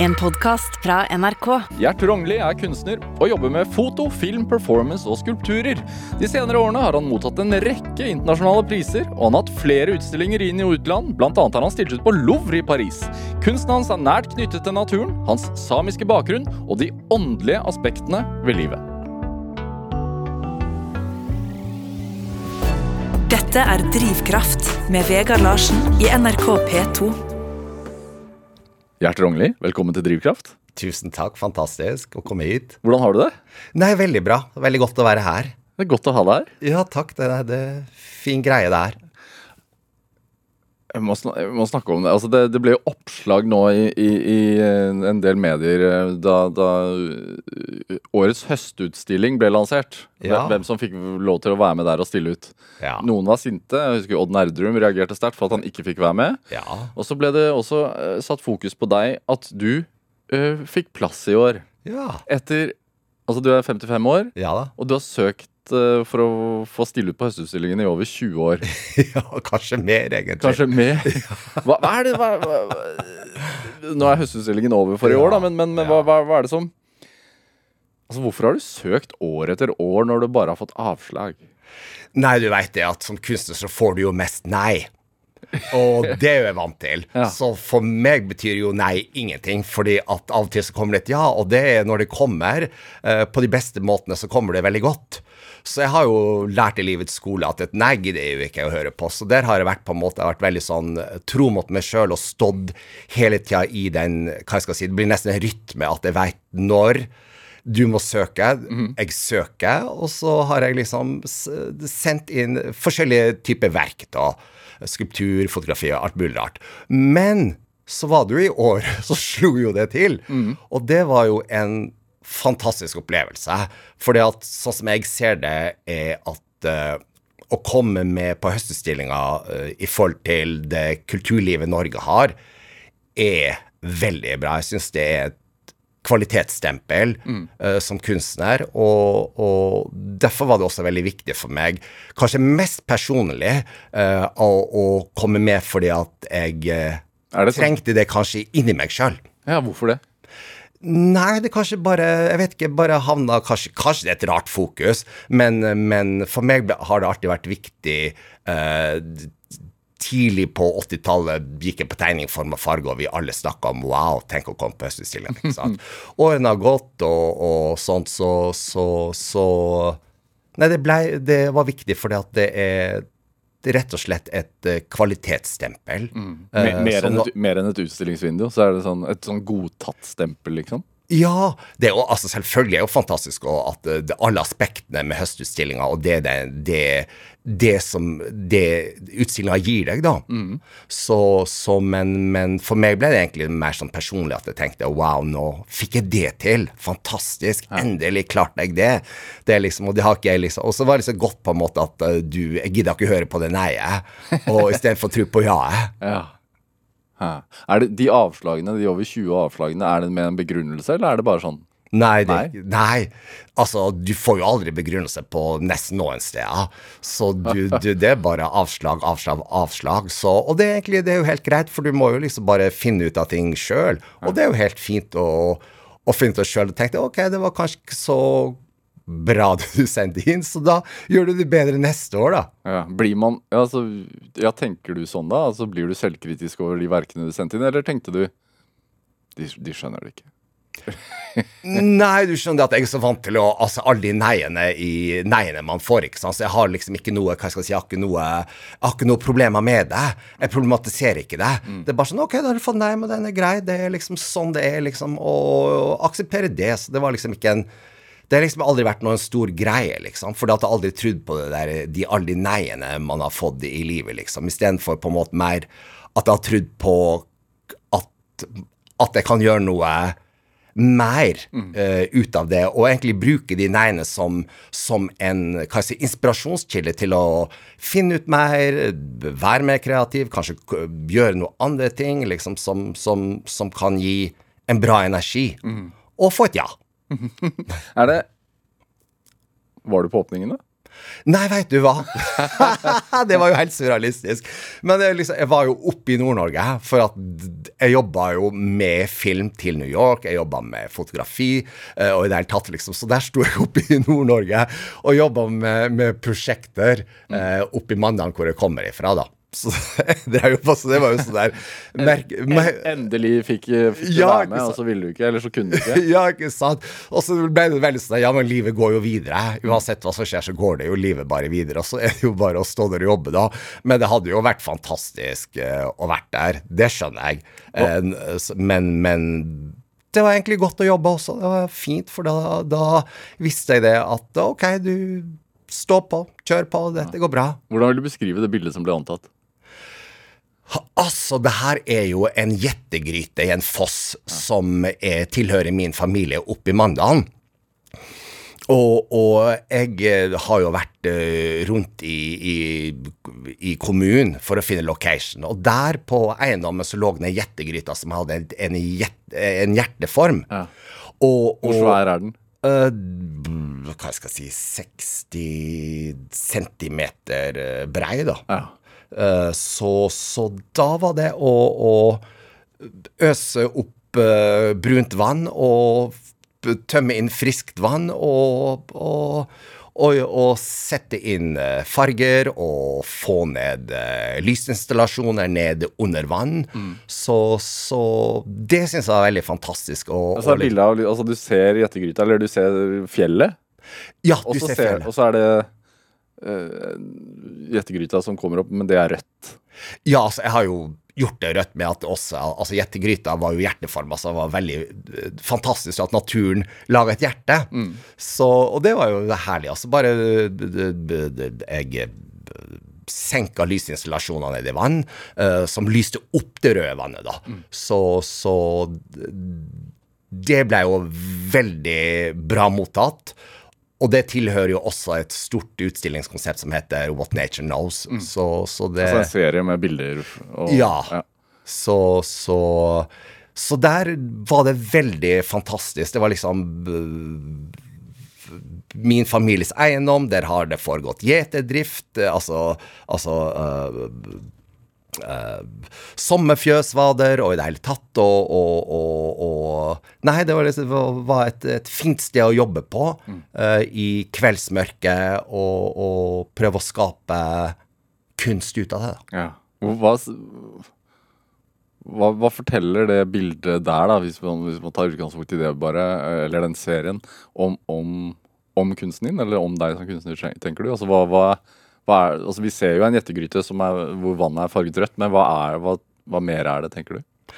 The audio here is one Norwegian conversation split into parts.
En podkast fra NRK. Gjert Rongli er kunstner og jobber med foto, film, performance og skulpturer. De senere årene har han mottatt en rekke internasjonale priser, og han har hatt flere utstillinger inn i utland, annet har han stilt ut på Louvre i Paris. Kunsten hans er nært knyttet til naturen, hans samiske bakgrunn og de åndelige aspektene ved livet. Dette er Drivkraft med Vegard Larsen i NRK P2. Gjert Rognli, velkommen til Drivkraft. Tusen takk, fantastisk å komme hit. Hvordan har du det? Nei, veldig bra. Veldig godt å være her. Det er godt å ha deg her. Ja, takk. Det er det fin greie det er. Jeg må, snak jeg må, snakke om det. Altså det, det ble jo oppslag nå i, i, i en del medier eh, da, da, eh, årets høstutstilling ble lansert. Ja. Hvem som fikk lov til å være med der og stille ut. Ja. Noen var sinte. Jeg husker Odd Nerdrum reagerte sterkt for at han ikke fikk være med. Ja. Og så ble det også satt fokus på deg at du ø, fikk plass i år. Ja. Etter Altså, du er 55 år, og du har søkt uh, for å få stille ut på Høstutstillingen i over 20 år. ja, kanskje mer, egentlig. Kanskje mer? Hva, hva er det hva, hva, Nå er høstutstillingen over for i år, da, men, men, men hva er det som Altså, Hvorfor har du søkt år etter år når du bare har fått avslag? Nei, du veit det at som kunstner så får du jo mest nei. Og det er jo jeg vant til. Ja. Så for meg betyr jo nei ingenting. Fordi at av og til så kommer det et ja, og det er når det kommer, eh, på de beste måtene, så kommer det veldig godt. Så jeg har jo lært i livets skole at et nei gidder jeg jo ikke å høre på. Så der har jeg vært på en måte, jeg har vært veldig sånn eh, tro mot meg sjøl og stått hele tida i den hva jeg skal si, Det blir nesten en rytme at jeg veit når du må søke. Jeg søker, og så har jeg liksom sendt inn forskjellige typer verk. da. Skulptur, fotografi og alt mulig rart. Men så var det jo i år, så slo jo det til. Og det var jo en fantastisk opplevelse. Fordi at sånn som jeg ser det, er at uh, å komme med på høstestillinga uh, i forhold til det kulturlivet Norge har, er veldig bra. Jeg syns det er et kvalitetsstempel eh, som kunstner, og, og derfor var det også veldig viktig for meg, kanskje mest personlig, eh, å, å komme med fordi at jeg eh, det sånn? trengte det kanskje inni meg sjøl. Ja, hvorfor det? Nei, det kanskje bare Jeg vet ikke, bare havna Kanskje, kanskje det er et rart fokus, men, men for meg har det alltid vært viktig eh, Tidlig på 80-tallet gikk jeg på tegning, form og farge, og vi alle snakka om wow, tenk å komme på Østutstillingen. ikke sant? Årene har gått, og, og sånt, så, så, så Nei, det, ble, det var viktig fordi at det er rett og slett et eh, kvalitetsstempel. Me, Uh, mer, enn et, mer enn et utstillingsvindu? Så er det sånn, et sånn godtatt stempel, liksom? Ja, det er jo, altså selvfølgelig er jo fantastisk at eh, det, alle aspektene med høstutstillinga, og det, det, det, det som det utstillinga gir deg, da. Så, så men, men for meg ble det egentlig mer sånn personlig at jeg tenkte wow, nå fikk jeg det til. Fantastisk. Endelig klarte jeg det. Det liksom, og det har ikke jeg liksom Og så var det så godt på en måte at eh, du Jeg gidder ikke høre på det nei-et, og istedenfor tro på ja-et. Ja. Hæ. Er det de avslagene, de over 20 avslagene, er det med en begrunnelse, eller er det bare sånn? Nei, det, nei. Altså, du får jo aldri begrunnelse på nesten noen steder. Så du, du, det er bare avslag, avslag, avslag. Så, og det er egentlig det er jo helt greit, for du må jo liksom bare finne ut av ting sjøl. Og det er jo helt fint å, å finne ut av sjøl. Og tenkte ok, det var kanskje ikke så bra det du sendte inn, så da gjør du det bedre neste år, da. Ja, blir man, ja, altså, ja, Tenker du sånn da? Altså, Blir du selvkritisk over de verkene du sendte inn, eller tenkte du de, de skjønner det ikke? Nei, du skjønner at jeg er så vant til å Altså, alle de neiene, i, neiene man får, ikke sant. Så jeg har liksom ikke noe Hva skal jeg si, jeg har ikke noe Jeg har ikke noe problemer med det. Jeg problematiserer ikke det. Det er bare sånn OK, da har du fått nei, men den er grei. Det er liksom sånn det er, liksom. Og akseptere det. Så det var liksom ikke en det har liksom aldri vært noen stor greie, liksom. For jeg har aldri trodd på det der, de, alle de neiene man har fått i livet, liksom. Istedenfor på en måte mer at jeg har trodd på at, at jeg kan gjøre noe mer uh, ut av det, og egentlig bruke de neiene som, som en si, inspirasjonskilde til å finne ut mer, være mer kreativ, kanskje gjøre noe andre ting liksom, som, som, som kan gi en bra energi. Og få et ja. Er det Var du på åpningen, da? Nei, veit du hva. det var jo helt surrealistisk. Men liksom, jeg var jo oppe i Nord-Norge, for at jeg jobba jo med film til New York. Jeg jobba med fotografi, eh, og i det hele tatt, liksom. Så der sto jeg oppe i Nord-Norge og jobba med, med prosjekter mm. oppe i Mandal, hvor jeg kommer ifra, da. Så det, jo, så det var jo sånn der merke, mer, Endelig fikk, fikk du Ja, være med, og så ville du ikke, eller så kunne du ikke. Ja, ikke sant? Og så ble det veldig sånn Ja, men livet går jo videre. Uansett hva som skjer, så går det jo livet bare videre. Og så er det jo bare å stå der og jobbe, da. Men det hadde jo vært fantastisk uh, å vært der. Det skjønner jeg. Uh, men, men det var egentlig godt å jobbe også. Det var fint, for da, da visste jeg det at OK, du stå på, kjør på, dette går bra. Hvordan vil du beskrive det bildet som ble antatt? Altså, det her er jo en gjettegryte i en foss som er, tilhører min familie oppe i Mandalen. Og, og jeg eh, har jo vært eh, rundt i, i, i kommunen for å finne location. Og der på eiendommen så lå det en gjettegryte som hadde en, en, en hjerteform. Ja. Og, Hvor svær er den? Uh, hva skal jeg si 60 centimeter brei, da. Ja. Eh, så, så da var det å, å øse opp eh, brunt vann og tømme inn friskt vann og, og, og, og sette inn eh, farger og få ned lysinstallasjoner ned under vann. Så, så det syns jeg var veldig fantastisk. Altså, er bildet altså, du ser gjettegryta, eller du ser fjellet, ja, du så ser ser- fjellet. og så er det gjettegryta som kommer opp, men det er rødt. Ja, altså, jeg har jo gjort det rødt med at også Altså, gjettegryta var jo hjerteform, altså. Det var veldig eh, fantastisk at naturen laga et hjerte. Så Og det var jo herlig, altså. Bare Jeg eh, senka lysinstallasjonene ned i vann, uh, som lyste opp det røde vannet, da. Så, så det ble jo veldig bra mottatt. Og det tilhører jo også et stort utstillingskonsept som heter What Nature Knows. Så, så det Altså en serie med bilder og ja. Så, så Så der var det veldig fantastisk. Det var liksom eh, min families eiendom. Der har det foregått gjeterdrift. eh, Altså, altså eh, sommerfjøs var der, og i det hele tatt, og, og, og, og Nei, det var, liksom, var et, et fint sted å jobbe på eh, i kveldsmørket, og, og prøve å skape kunst ut av det. Ja. Hva, hva, hva forteller det bildet der, da, hvis man, hvis man tar utgangspunkt i det, bare, eh, eller den serien, om, om, om kunsten din, eller om deg som kunstner, tenker du? Altså, hva, hva er, altså, vi ser jo en gjettegryte hvor vannet er farget rødt, men hva, er, hva, hva mer er det, tenker du?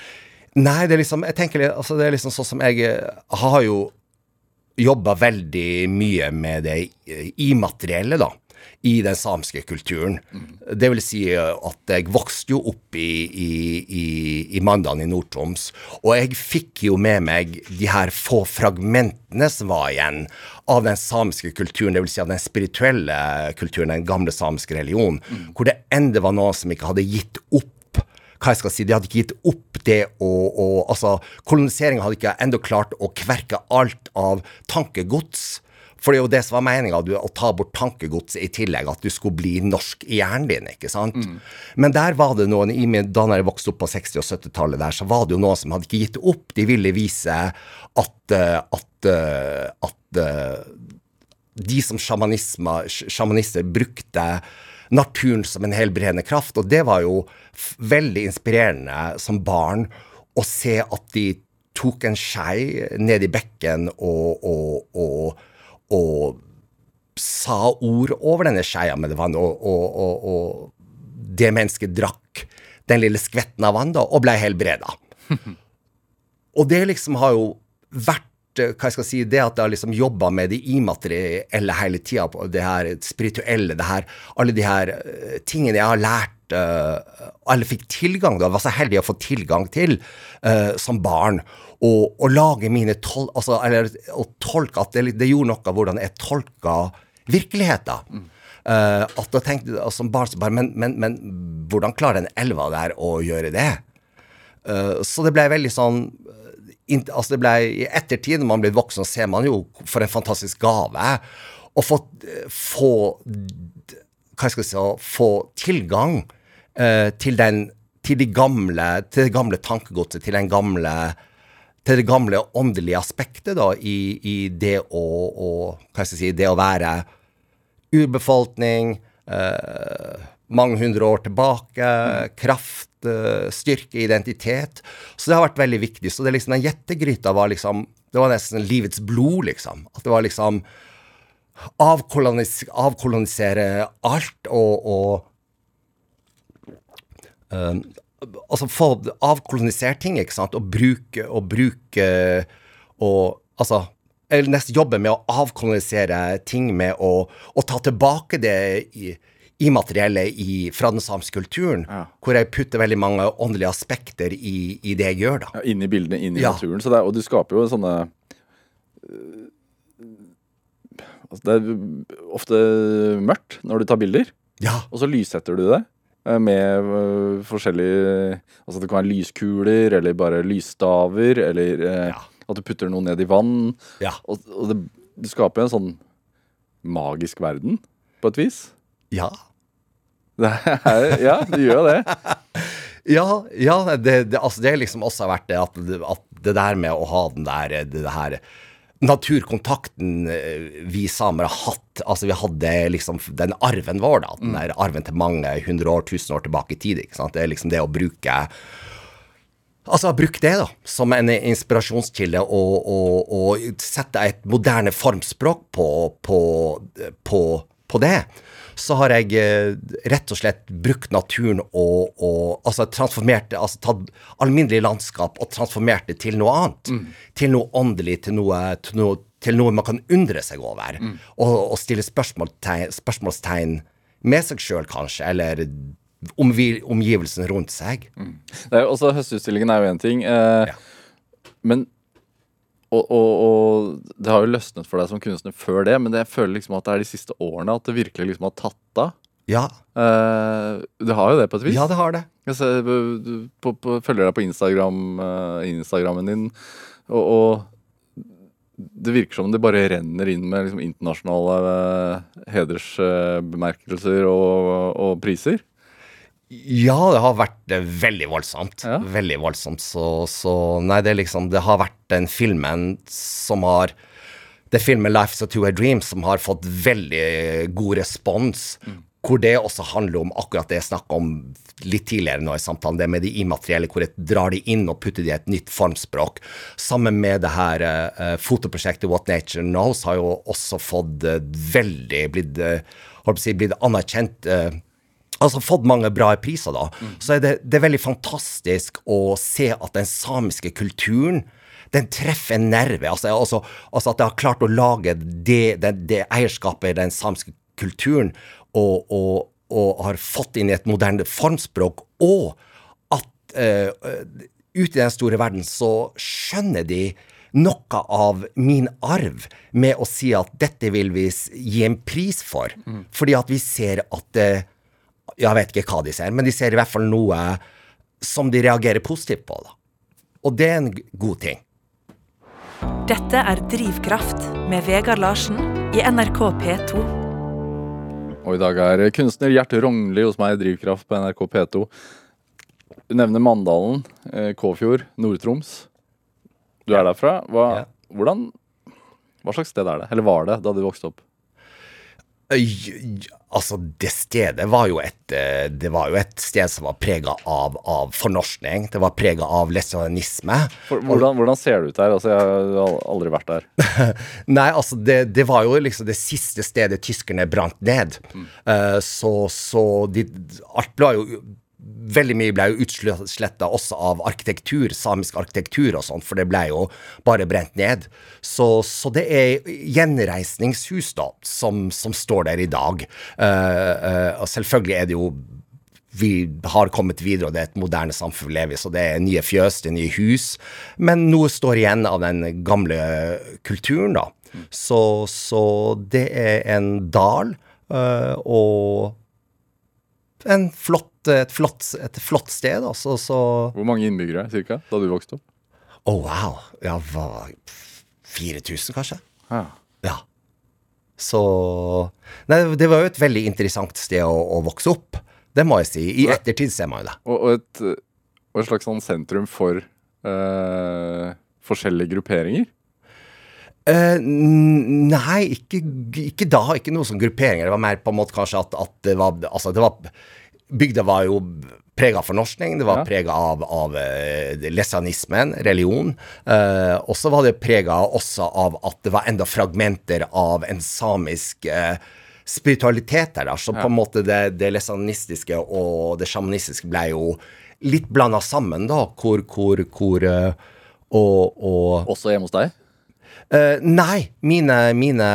Nei, det er liksom Jeg tenker altså det er liksom sånn som jeg har jo jobba veldig mye med det immaterielle, da. I den samiske kulturen. Det vil si eh, at jeg vokste jo opp i, i, i, i Mandalen i Nord-Troms, og jeg fikk jo med meg de her få fragmentene som var igjen av den samiske kulturen, vil si av den spirituelle kulturen, den gamle samiske religionen, hvor det enda var noen som ikke hadde gitt opp hva jeg skal si, De hadde ikke gitt opp det å, å altså, Koloniseringa hadde ikke ennå klart å kverke alt av tankegods. For det er jo det som var meninga, å ta bort tankegodset i tillegg, at du skulle bli norsk i hjernen din, ikke sant. Men der var det noen, i min, da jeg vokste opp på 60- og 70-tallet der, så var det jo noen som hadde ikke gitt opp. De ville vise at, eh, at, eh, at eh, de som sjamanister brukte naturen som en helbredende kraft, og det var jo veldig inspirerende som barn å se at de tok en skei ned i bekken og, og, og, og sa ord over denne skeia med vann, og, og, og, og det mennesket drakk den lille skvetten av vann da, og ble helbreda. Og det liksom har jo vært eh, hva jeg skal si, det at jeg har liksom jobba med det immaterielle hele tida, det her spirituelle, det her, alle de her eh, tingene jeg har lært alle fikk tilgang da, var så heldig å få tilgang til uh, som barn. Og, og lage mine tol... Altså, eller å tolke at det, det gjorde noe hvordan jeg tolka virkeligheten. Eh, at da tenkte altså, så bare men, men, men hvordan klarer den elva der å gjøre det? Uh, så det ble veldig sånn in, int- Altså det ble I ettertid, når man blir voksen, ser man jo for en fantastisk gave. å få, få Hva skal jeg si Få tilgang uh, til den til, de gamle, til det gamle tankegodset, til den gamle til det gamle åndelige aspektet da, i, i det å, å, hva skal jeg si, det å være urbefolkning, eh, mange hundre år tilbake, kraft, eh, styrke, identitet. Så det har vært veldig viktig. Så det liksom, den gjettegryta var liksom Det var nesten livets blod, liksom. At det var liksom avkolonis avkolonisere alt og, og uh, Altså få avkolonisert ting, ikke sant, og bruke og bruke og Altså eller nesten jobbe med å avkolonisere ting med å, å ta tilbake det i, immaterielle i, fra den samiske kulturen, Ja. hvor jeg putter veldig mange åndelige aspekter i, i det jeg gjør, da. Ja, inn i bildene, inn i Ja. naturen. Så det og du skaper jo sånne øh, altså Det er ofte mørkt når du tar bilder, Ja. og så lyssetter du det. Øh, Med uh, forskjellige Altså det kan være lyskuler, eller bare lysstaver, eller uh, Ja. at du putter noe ned i vann. Ja. Og, og det, du skaper en sånn magisk verden, på et vis. Ja. Det er, ja, du gjør jo det. Ja, ja det, det, altså det liksom også vært det at, at det der med å ha den der det her naturkontakten eh, vi samer har hatt Altså vi hadde liksom den arven vår, da. Den der arven til mange hundre år, tusen år tilbake i tid. ikke sant? Det er liksom det å bruke Altså, bruk det da, som en inspirasjonskilde, og, og, og sette et moderne formspråk på, på, på, på det. Så har jeg eh, rett og slett brukt naturen og, og altså transformert det, altså tatt alminnelig landskap og transformert det til noe annet. Til noe åndelig, til noe, til noe, til noe man kan undre seg over. Og, og stille spørsmålstegn, spørsmålstegn med seg sjøl, kanskje, eller omgi, omgivelsen rundt seg. Er, også Høstutstillingen er jo én ting. Eh, Ja. Men og, og, og det har jo løsnet for deg som kunstner før det, men jeg føler liksom at det er de siste årene at det virkelig liksom har tatt av. Ja, Uh, det har jo det på et vis. ja det har det. Jeg ser, du- på, på, følger deg på Instagram, uh, Instagrammen din, og, og det virker som det bare renner inn med liksom, internasjonale uh, hedersbemerkelser og, og priser. Ja, det har vært eh, veldig voldsomt. Ja. Veldig voldsomt. Så, så nei, det er liksom Det har vært den filmen som har Det filmen 'Life is a Two-Way Dream' som har fått veldig god respons. Hvor det også handler om akkurat det jeg snakka om litt tidligere nå i samtalen, det med de immaterielle, hvor jeg drar de inn og putter de i et nytt formspråk. Sammen med det her uh, fotoprosjektet What Nature Knows har jo også fått uh, veldig blitt, uh, si, blitt anerkjent. eh, altså fått mange bra priser, da. Så er det, det er veldig fantastisk å se at den samiske kulturen den treffer en nerve. Altså, altså, altså at det har klart å lage det, det, det eierskapet i den samiske kulturen, og, og, og har fått inn i et moderne formspråk, og at uh, ute i den store verden så skjønner de noe av min arv med å si at dette vil vi gi en pris for. Fordi at vi ser at eh, Jeg vet ikke hva de ser, men de ser i hvert fall noe som de reagerer positivt på. da. Og det er en god ting. Dette er Drivkraft med Vegard Larsen i NRK P2. Og i dag er kunstner Gjert Rognli hos meg i Drivkraft på NRK P2. Du nevner Mandalen, eh, Kåfjord, Nord-Troms. Du er derfra. Hva, Ja. hvordan, hva slags sted er det? Eller var det da du vokste opp? Altså, det stedet var jo et eh, Det var jo et sted som var prega av, av fornorskning. Det var prega av lesbianisme. Hvordan, hvordan ser det ut der? Altså, jeg har aldri vært der. Nei, altså, det, det var jo liksom det siste stedet tyskerne brant ned. Eh, så så de, alt ble jo Veldig mye ble jo utsletta også av arkitektur, samisk arkitektur og sånt, for det ble jo bare brent ned. Så, så det er gjenreisningshus, da, som, som står der i dag. Uh, uh, og selvfølgelig er det jo vi har kommet videre, og det er et moderne samfunn vi lever i, så det er nye fjøs, det er nye hus. Men noe står igjen av den gamle kulturen, da. Så, så det er en dal, øh, og en flott, et, flott, et flott sted, altså. Så Hvor mange innbyggere cirka, da du vokste opp? Å, wow. Ja, hva 4000, kanskje? Ja. Ja. Så Nei, det var jo et veldig interessant sted å, å vokse opp. Det må jeg si. I ettertid ser man jo det. Og, og, et, og et slags sånn sentrum for eh, forskjellige grupperinger? N- nei, ikke, ikke da. Ikke noe sånn grupperinger. Det var mer på en måte kanskje at, at det var Altså, det var Bygda var jo prega av fornorskning. Det var Ja. prega av, av eh, lesanismen, religion. Eh, og så var det prega også av at det var enda fragmenter av en samisk eh, spiritualitet der. da. Så på en måte det, det lesanistiske og det sjamanistiske ble jo litt blanda sammen, da. Hvor, hvor, hvor eh, og, og Også hjemme hos deg? Eh, nei, mine, mine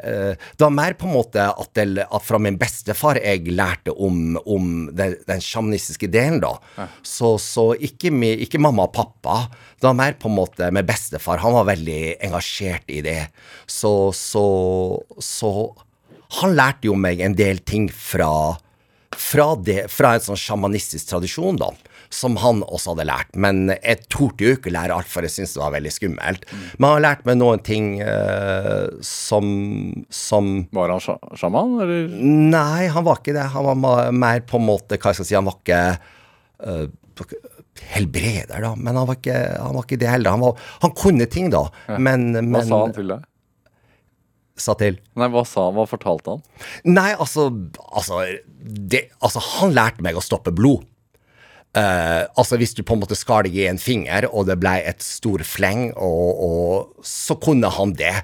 uh, Det var mer på en måte at, det, at fra min bestefar jeg lærte om, om den, den sjamanistiske delen, da. Så, så ikke, mi, ikke mamma og pappa. Det var mer på en måte med bestefar. Han var veldig engasjert i det. Så, så, så han lærte jo meg en del ting fra fra, det, fra en sånn sjamanistisk tradisjon, da, som han også hadde lært. Men jeg torde jo ikke lære alt, for jeg syntes det var veldig skummelt. Men han har lært meg noen ting uh, som, som Var han sjaman, eller? Nei, han var ikke det. Han var mer på en måte Hva skal jeg si, han var ikke uh, helbreder, da, men han var ikke, han var ikke det heller. Han, var, han kunne ting, da, men, men Hva sa han til deg? Sa til Nei, hva sa han? Hva fortalte han? Nei, altså, altså, det, altså Han lærte meg å stoppe blod. Eh, altså Hvis du på en måte skar deg i en finger, og det ble et stor fleng, og, og så kunne han det.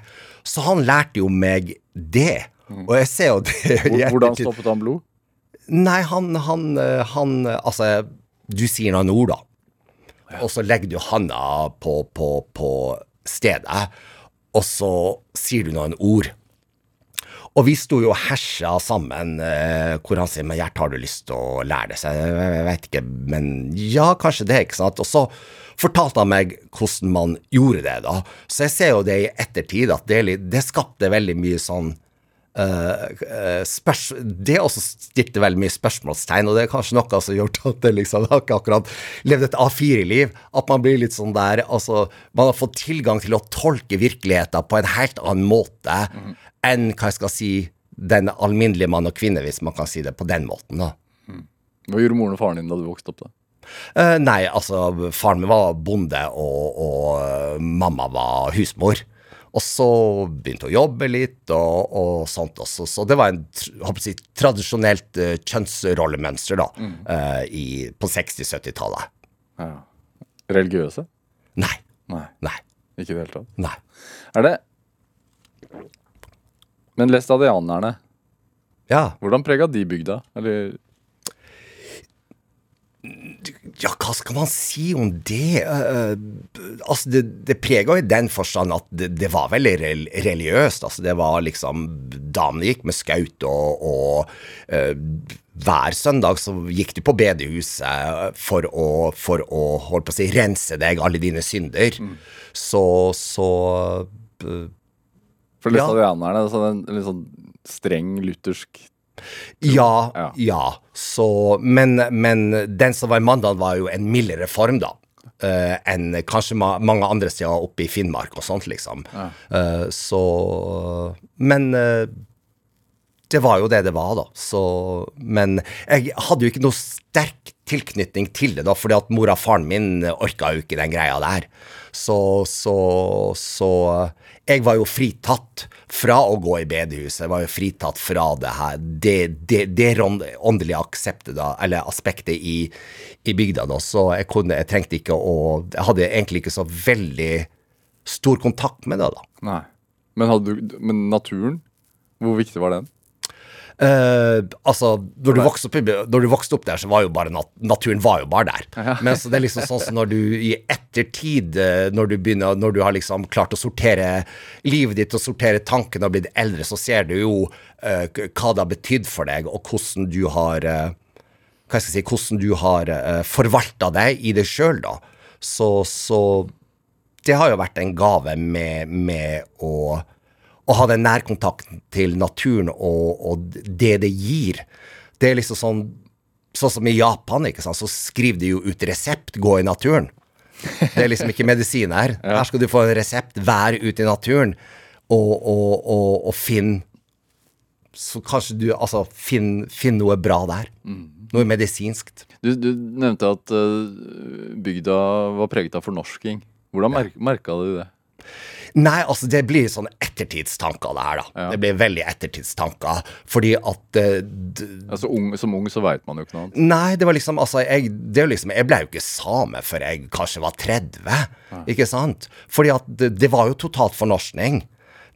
Så han lærte jo meg det. Og jeg ser jo det Hvordan stoppet han blod? Nei, han, han, eh, han Altså, du sier noen ord, da. Og så legger du handa på, på, på stedet, og så sier du noen ord. Og vi sto jo og hersa sammen, eh, hvor han sier men Gjert, har du lyst til å lære det? Så jeg, vet ikke, men ja, kanskje det, ikke sant? Og så fortalte han meg hvordan man gjorde det, da. Så jeg ser jo det i ettertid, at det, det skapte veldig mye sånn eh, spørs, det også stilte veldig mye spørsmålstegn, og det er kanskje noe som har gjort at det liksom ikke akkurat levd et A4-liv. At man blir litt sånn der altså, Man har fått tilgang til å tolke virkeligheten på en helt annen måte enn hva jeg skal si den alminnelige mann og kvinne, hvis man kan si det på den måten. da. Hva gjorde moren og faren din da du vokste opp? da? Uh, nei, altså, faren min var bonde, og, og eh, mamma var husmor. Og så begynte hun å jobbe litt, og, og sånt også. Så det var en si, tradisjonelt uh, kjønnsrollemønster da, eh, i, på 60-70-tallet. Ja. Religiøse? Nei. Nei, Nei. ikke i det hele tatt. Nei. Er det Men læstadianerne, Ja. hvordan prega de bygda? Eller Ja, hva skal man si om det? Uh, altså, det, det prega i den forstand at det, det var veldig religiøst. Altså, det var liksom Damene gikk med skaut, og, og uh, hver søndag så gikk du på bedehuset for å, for å holdt på å si, rense deg alle dine synder. Så, så eh, For Ja. læstadianerne, altså en litt sånn streng luthersk Ja, Ja. ja. Så, men, men den som var i Mandal, var jo en mildere form, da. Uh, enn kanskje ma mange andre steder oppe i Finnmark og sånt, liksom. Eh, så Men uh, det var jo det det var, da. Så Men jeg hadde jo ikke noe sterk tilknytning til det, da, fordi at mora og faren min orka jo ikke den greia der. Så, så, så jeg var jo fritatt fra å gå i bedehuset. Jeg var jo fritatt fra det her, det, det, det åndelige akseptet da, eller aspektet i, i bygda. Da. Så jeg, kunne, jeg trengte ikke å Jeg hadde egentlig ikke så veldig stor kontakt med det, da. Nei. Men, du, men naturen, hvor viktig var den? Eh, altså, når du, opp, når du vokste opp der, så var jo bare nat naturen var jo bare der. Men så det er liksom sånn som når du i ettertid, eh, når du begynner, når du har liksom klart å sortere livet ditt og sortere tankene og blitt eldre, så ser du jo uh, hva det har betydd for deg, og hvordan du har uh, hva skal jeg si, hvordan du har uh, forvalta deg i deg sjøl, da. Så, så det har jo vært en gave med, med å, å ha den nærkontakten til naturen og, og det det gir. Det er liksom sånn Sånn som i Japan, ikke sant, så skriver de jo ut resept 'gå i naturen'. Det er liksom ikke medisin her. Her skal du få en resept, vær ute i naturen, og, og, og, og finn så kanskje du altså finn, finn noe bra der. Noe medisinskt. Du, du nevnte at eh, bygda var preget av fornorsking. Hvordan mer merka du det? Nei, altså det blir sånne ettertidstanker, det her, da. Ja. Det blir veldig ettertidstanker. Fordi at eh, Altså, ung, Som ung så veit man jo ikke noe annet. Nei, det var liksom Altså, jeg, det liksom, jeg ble jo ikke same før jeg kanskje var 30, ikke sant? Fordi at det, det var jo totalt fornorskning.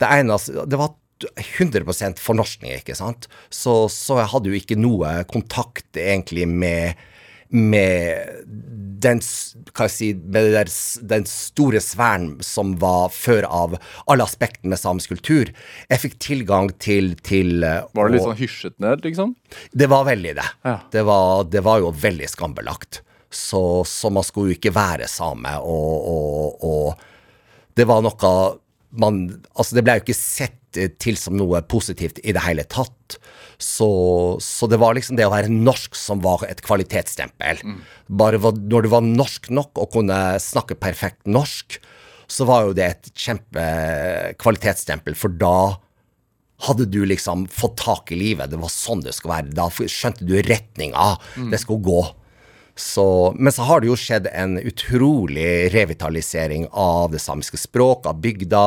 Det eneste Det var 100% fornorskning, ikke sant? Så, så jeg hadde jo ikke noe kontakt egentlig med med den, si, med der, den store sfæren som var før av alle aspektene med samisk kultur. Jeg fikk tilgang til, til eh, Var det litt sånn hysjet ned, liksom? det var veldig det. Ja. Det, var, det var jo veldig skambelagt. Så, så man skulle jo ikke være same, og, og, og det var noe man Altså, det ble jo ikke sett eh, til som noe positivt i det hele tatt. Så, så det var liksom det å være norsk som var et kvalitetsstempel. Bare var, når du var norsk nok og kunne snakke perfekt norsk, så var jo det et kjempekvalitetsstempel, for da hadde du liksom fått tak i livet. Det var sånn det skulle være. Da skjønte du retninga det skulle gå. Så, men så har det jo skjedd en utrolig revitalisering av det samiske språk, av bygda.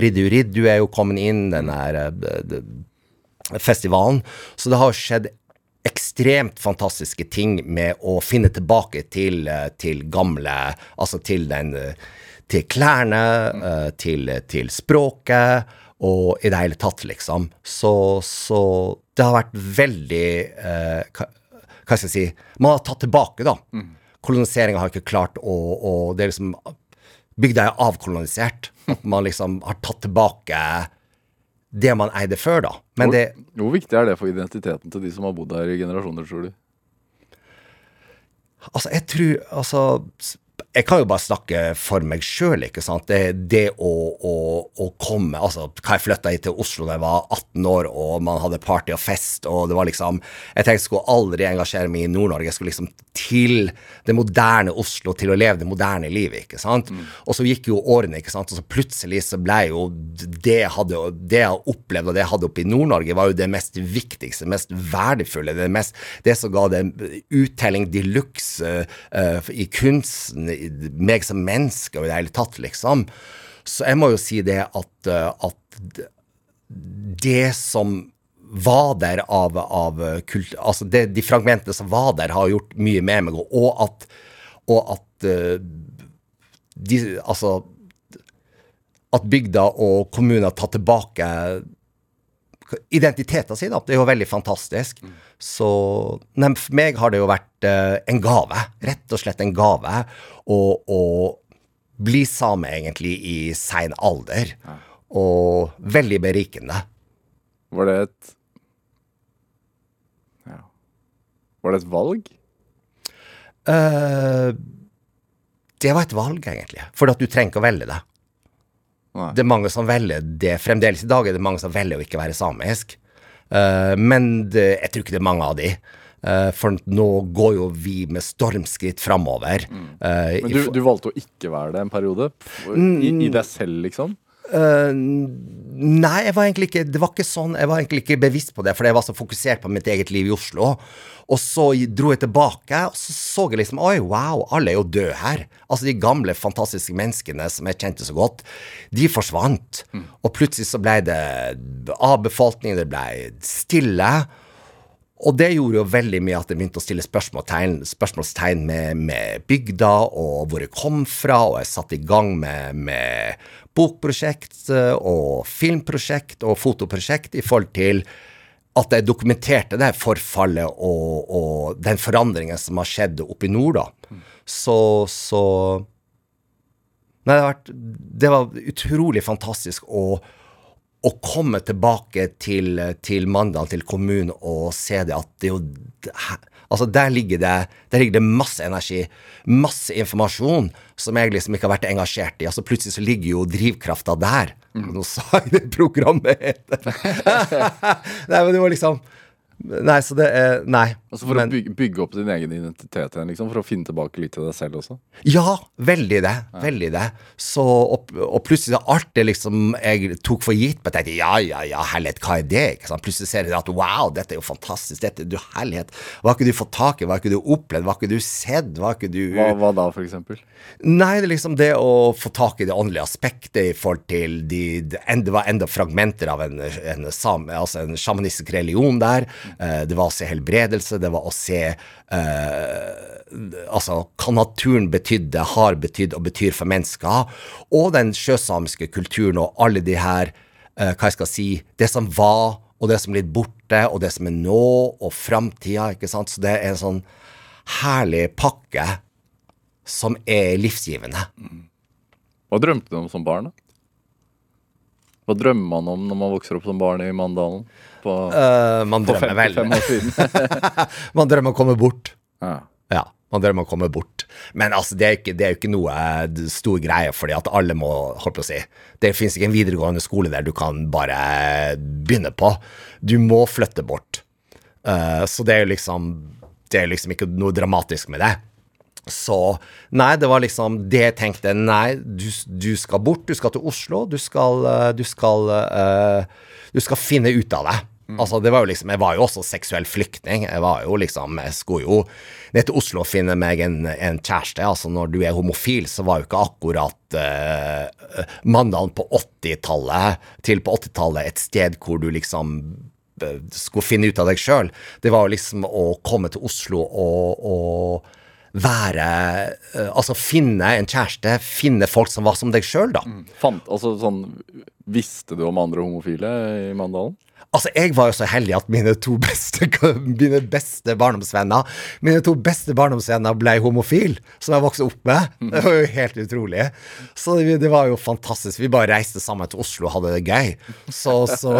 Riddu Riddu er jo kommet inn, den der eh, festivalen. Så det har skjedd ekstremt fantastiske ting med å finne tilbake til, eh, til gamle Altså til den eh, Til klærne, til, til språket, og i det hele tatt, liksom. Så, så det har vært veldig eh, hva, skal jeg si Man har tatt tilbake, da. Koloniseringa har ikke klart å, å Det er liksom Bygda er avkolonisert. At man liksom har tatt tilbake det man eide før, da. Men hvor, det hvor viktig er det for identiteten til de som har bodd her i generasjoner, tror du? Altså, jeg tror Altså, jeg kan jo bare snakke for meg sjøl, ikke sant. Det, det å, å, å komme Altså, hva jeg flytta hit til Oslo da jeg var 18 år, og man hadde party og fest, og det var liksom Jeg tenkte jeg skulle aldri engasjere meg i Nord-Norge. Jeg skulle liksom til det moderne Oslo, til å leve det moderne livet, ikke sant. Og så gikk jo årene, ikke sant, og så plutselig så ble jo det jeg hadde Det jeg opplevde, og det jeg hadde oppe i Nord-Norge, var jo det mest viktigste, mest verdifulle, det, mest, det som ga det uttelling de luxe uh, i kunsten, meg som menneske i det hele tatt, liksom. Så jeg må jo si det at, eh, at det som var der av, av kult... Altså det, de fragmentene som var der, har gjort mye med meg, og at, og at eh, de, Altså At bygda og kommuner tar tilbake identiteten sin. Det er jo veldig fantastisk. Så nei, for meg har det jo vært eh, en gave. Rett og slett en gave. Å å bli same, egentlig, i sein alder. Og veldig berikende. Var det et ja. Var det et valg? Uh, det var et valg, egentlig. For at du trenger ikke å velge det. Nei. Det er mange som velger det. Fremdeles i dag er det mange som velger å ikke være samisk. Eh, men det, jeg tror ikke det er mange av de. Eh, for nå går jo vi med stormskritt framover. Mm. Men du, du valgte å ikke være det en periode? I, I deg selv, liksom? Eh, nei, jeg var egentlig ikke Det var ikke sånn Jeg var egentlig ikke bevisst på det, for jeg var så fokusert på mitt eget liv i Oslo. Og så dro jeg tilbake, og så så jeg liksom Oi, wow, alle er jo døde her. Altså, de gamle, fantastiske menneskene som jeg kjente så godt, de forsvant. Og plutselig så ble det avbefolkning, det ble stille. Og det gjorde jo veldig mye at jeg begynte å stille spørsmålstegn, spørsmålstegn med, med bygda og hvor jeg kom fra, og jeg satte i gang med, med bokprosjekt eh, og filmprosjekt og fotoprosjekt i forhold til at jeg dokumenterte det forfallet og, og den forandringen som har skjedd oppe i nord, da. Så, så Nei, det vært Det var utrolig fantastisk å å komme tilbake til, til Mandal, til kommunen, og se det at det er jo Altså, der ligger det, der ligger det masse energi, masse informasjon, som jeg liksom ikke har vært engasjert i. Altså, plutselig så ligger jo drivkrafta der. Nå sa jeg det programmet heter. Nei, men det var liksom Nei, så det er Nei. Altså For Men- å bygge, bygge opp din egen identitet igjen, liksom? For å finne tilbake litt til deg selv også? Ja, veldig det. Veldig det. Så, og, og plutselig så alt det liksom jeg tok for gitt, men tenkte ja, ja, ja, herlighet, hva er det? Ikke sant? Plutselig ser jeg at wow, dette er jo fantastisk, dette du herlighet. Hva har ikke du fått tak i, hva har ikke du opplevd, hva har ikke du sett, hva har ikke du Hva, hva da, for eksempel? Nei, det er liksom det å få tak i det åndelige aspektet i forhold til de, det, var enda fragmenter av en, en, en, altså en sjamanistisk religion der. Eh, det var å se helbredelse, det var å se eh, Altså hva naturen betydde, har betydd og betyr for mennesker. Og den sjøsamiske kulturen og alle de her eh, Hva jeg skal si Det som var, og det som er litt borte, og det som er nå, og framtida, ikke sant. Så det er en sånn herlig pakke som er livsgivende. Hva drømte du om som barn? da? Hva drømmer man om når man vokser opp som barn i Mandalen? På, uh, man på drømmer vel år siden? Man drømmer å komme bort. ja. Ja, man drømmer å komme bort. Men altså, det er ikke, det er jo ikke noe eh, stor greie, fordi at alle må holdt på å si Det fins ikke en videregående skole der du kan bare begynne på. Du må flytte bort. Uh, så det er jo liksom Det er liksom ikke noe dramatisk med det. Så nei, det var liksom det jeg tenkte. Nei, du, du skal bort. Du skal til Oslo. Du skal eh, Du skal, uh, du skal finne ut av det. Altså, det var jo liksom, Jeg var jo også seksuell flyktning. Jeg var jo liksom, jeg skulle jo ned til Oslo og finne meg en, en kjæreste. altså Når du er homofil, så var jo ikke akkurat uh, Mandalen på 80-tallet til på 80-tallet et sted hvor du liksom uh, skulle finne ut av deg sjøl. Det var jo liksom å komme til Oslo og, og være eh, Altså finne en kjæreste, finne folk som var som deg sjøl, da. Fant, altså sånn Visste du om andre homofile i Mandalen? Altså, jeg var jo så heldig at mine to beste, mine beste barndomsvenner Mine to beste barndomsvenner ble homofil, som jeg vokste opp med. Det var jo helt utrolig. Så det, det var jo fantastisk. Vi bare reiste sammen til Oslo og hadde det gøy. Så, så,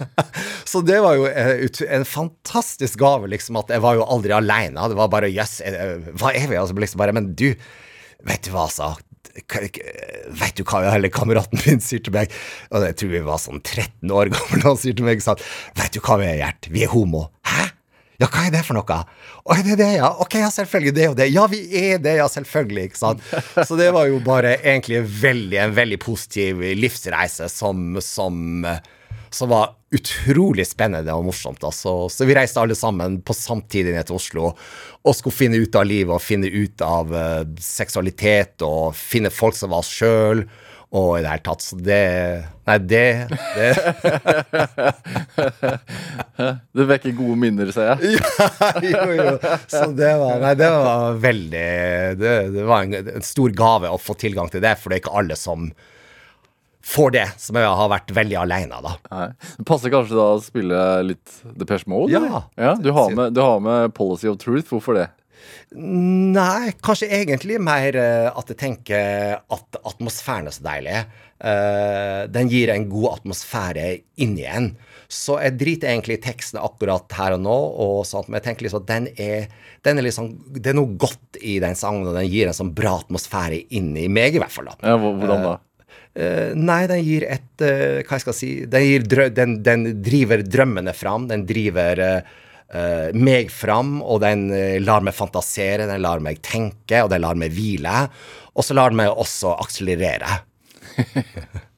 så det var jo en, en fantastisk gave, liksom, at jeg var jo aldri aleine. Det var bare jøss, yes, hva er vi? Altså, liksom bare, men du, vet du hva, sa Vet du hva hele kameraten min sier til meg? Og jeg tror vi var sånn 13 år gamle, han sier til meg sånn Vet du hva vi er, Gjert? Vi er homo. Hæ? Ja, hva er det for noe? Å, er det det, ja? Ok, ja, selvfølgelig, det og det. Ja, vi er det, ja, selvfølgelig, ikke sant? Så det var jo bare egentlig veldig, en veldig positiv livsreise som, som, som var utrolig spennende og morsomt. Altså. Så, vi reiste alle sammen på samtidig ned til Oslo og skulle finne ut av livet og finne ut av uh, seksualitet og finne folk som var oss sjøl. Og i det hele tatt, så det Nei, det, det Det vekker gode minner, ser jeg. jo, jo. Så det var, nei, det var veldig Det, det var en, en stor gave å få tilgang til det, for det er ikke alle som får det, som jeg har vært veldig aleine, da. Nei. Det passer kanskje da å spille litt Depeche Mode? Ja. ja du, har med, du har med Policy of Truth. Hvorfor det? Nei, kanskje egentlig mer eh, at jeg tenker at atmosfæren er så deilig. Eh, den gir en god atmosfære inn igjen. Så jeg driter egentlig i teksten akkurat her og nå, og sånt, men jeg tenker liksom at den er, den er liksom, det er noe godt i den sangen, og den gir en sånn bra atmosfære inni meg, i hvert fall. da. Ja, hvordan da? Eh, nei, den gir et uh, Hva jeg skal si Den, drø den, den driver drømmene fram. Den driver eh, meg fram, og den lar meg fantasere, den lar meg tenke, og den lar meg hvile. Og så lar den meg også akselerere.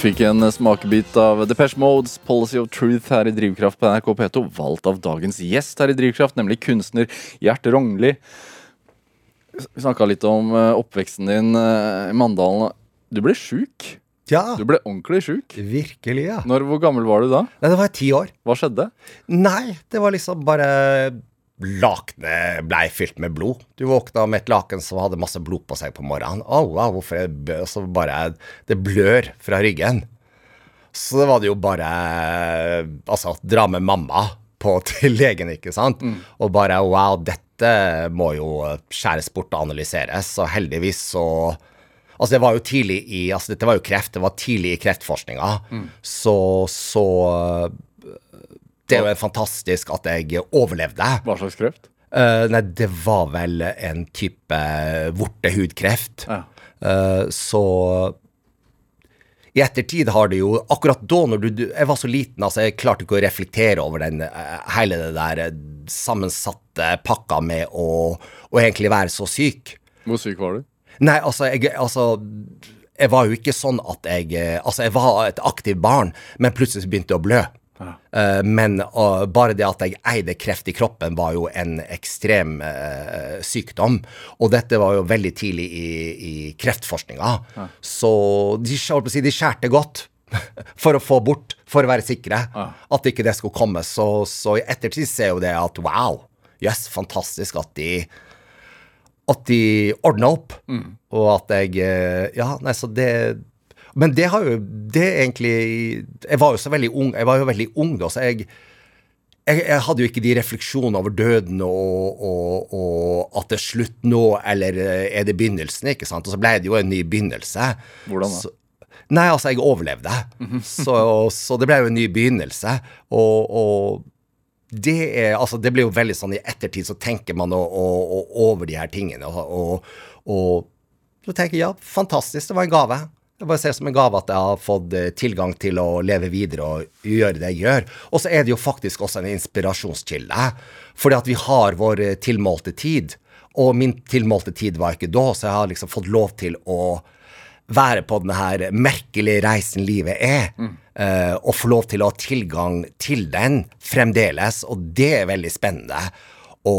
fikk en smakebit av Depeche Modes Policy of Truth her i Drivkraft på NRK P2, valgt av dagens gjest her i Drivkraft, nemlig kunstner Gjert Rognli. Vi snakka litt om eh, oppveksten din eh, i Mandalen. Du ble sjuk. Ja, Du ble ordentlig sjuk. virkelig, ja. Når, hvor gammel var du da? Nei, det var ti år. Hva skjedde? Nei, det var liksom bare Lakenet blei fylt med blod. Du våkna med et laken som hadde masse blod på seg på morgenen. Wow, hvorfor er det bø- Så bare Det blør fra ryggen. Så det var det jo bare Altså, dra med mamma på til legen, ikke sant? Og bare wow, dette må jo skjæres bort og analyseres. Og heldigvis så Altså, det var jo tidlig i Altså, dette var jo kreft. Det var tidlig i kreftforskninga. Så, så det er jo fantastisk at jeg overlevde. Hva slags kreft? Uh, nei, det var vel en type vortehudkreft. Ja. Uh, så i ettertid har det jo Akkurat da når du, Jeg var så liten, altså jeg klarte ikke å reflektere over den eh, hele det der sammensatte pakka med å, å egentlig være så syk. Hvor syk var du? Nei, altså jeg, altså jeg var jo ikke sånn at jeg Altså, jeg var et aktivt barn, men plutselig begynte jeg å blø. Eh, men uh, bare det at jeg eide kreft i kroppen, var jo en ekstrem uh, sykdom. Og dette var jo veldig tidlig i, i kreftforskninga. Så de, si, de skjærte godt for å få bort, for å være sikre at ikke det skulle komme. Så, så i ettertid ser jo det at wow, jøss, yes, fantastisk at de at de ordna opp, og at jeg eh, Ja, nei, så det Men det har jo Det egentlig Jeg var jo så veldig ung, jeg var jo veldig ung da, så jeg jeg, jeg hadde jo ikke de refleksjonene over døden og, og, og at det er slutt nå, eller eh, er det begynnelsen, ikke sant? Og så ble det jo en ny begynnelse. Hvordan da? Så, nei, altså, jeg overlevde. så, så det ble jo en ny begynnelse. Og, og det er Altså, det blir jo veldig sånn i ettertid så tenker man å, å, å, over de her tingene, og, og så tenker jeg ja, fantastisk, det var en gave. Jeg bare ser som en gave at jeg har fått eh, tilgang til å leve videre og gjøre det jeg gjør. Og så er det jo faktisk også en inspirasjonskilde, fordi at vi har vår eh, tilmålte tid. Og min tilmålte tid var ikke da, så jeg har liksom fått lov til å være på denne her merkelige reisen livet er, eh, og få lov til å ha tilgang til den fremdeles, og det er veldig spennende. Å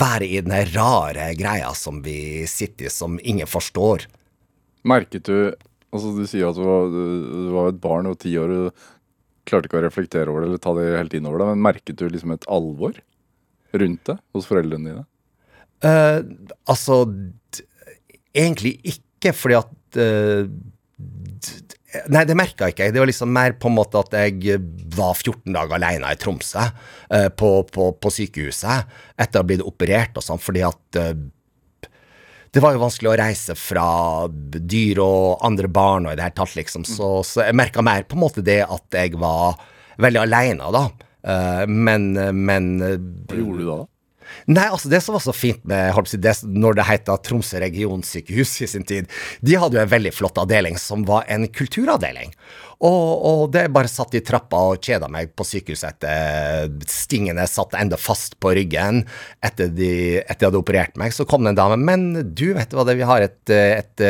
være i den rare greia som vi sitter i, som ingen forstår. Merket du Altså, du sier at du var, du, var et barn og ti år og klarte ikke å reflektere over det eller ta det helt inn over deg, men merket du liksom et alvor rundt det hos foreldrene dine? Uh, altså Egentlig ikke, fordi at uh, Nei, det merka ikke jeg. Det var liksom mer på en måte at jeg var 14 dager alene i Tromsø, uh, på, på, på sykehuset, etter å ha blitt operert og sånn, fordi at det var jo vanskelig å reise fra dyr og andre barn og i det hele tatt, liksom. Så, så jeg merka mer på en måte det at jeg var veldig aleine, da. Eh, men, men Hva gjorde du da? Nei, altså det som var så fint med det, når det het Tromsø regionsykehus i sin tid, de hadde jo en veldig flott avdeling som var en kulturavdeling. Og, og det bare satt i trappa og kjeda meg på sykehuset etter stingene satt enda fast på ryggen etter de, etter de hadde operert meg. Så kom det en dame. Men du, vet hva det vi har et, et,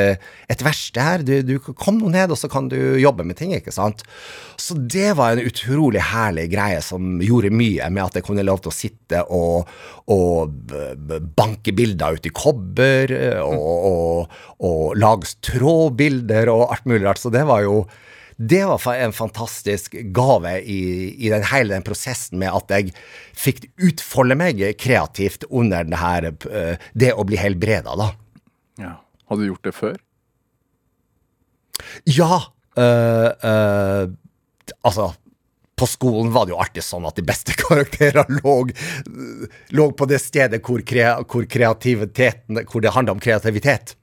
et verksted her. Du, du kom nå ned, og så kan du jobbe med ting, ikke sant. Så det var en utrolig herlig greie som gjorde mye med at jeg kunne lov til å sitte og, og banke bilder ut i kobber, og, og, og lage trådbilder og alt mulig rart. Så det var jo det var en fantastisk gave i, i den hele den prosessen med at jeg fikk utfolde meg kreativt under det her, eh, det å bli helbreda, da. Ja. Hadde du gjort det før? Ja, øh, øh, altså på skolen var det jo alltid sånn at de beste karakterene lå, lå på det stedet hvor, krea, hvor kreativiteten Hvor det handla om kreativitet.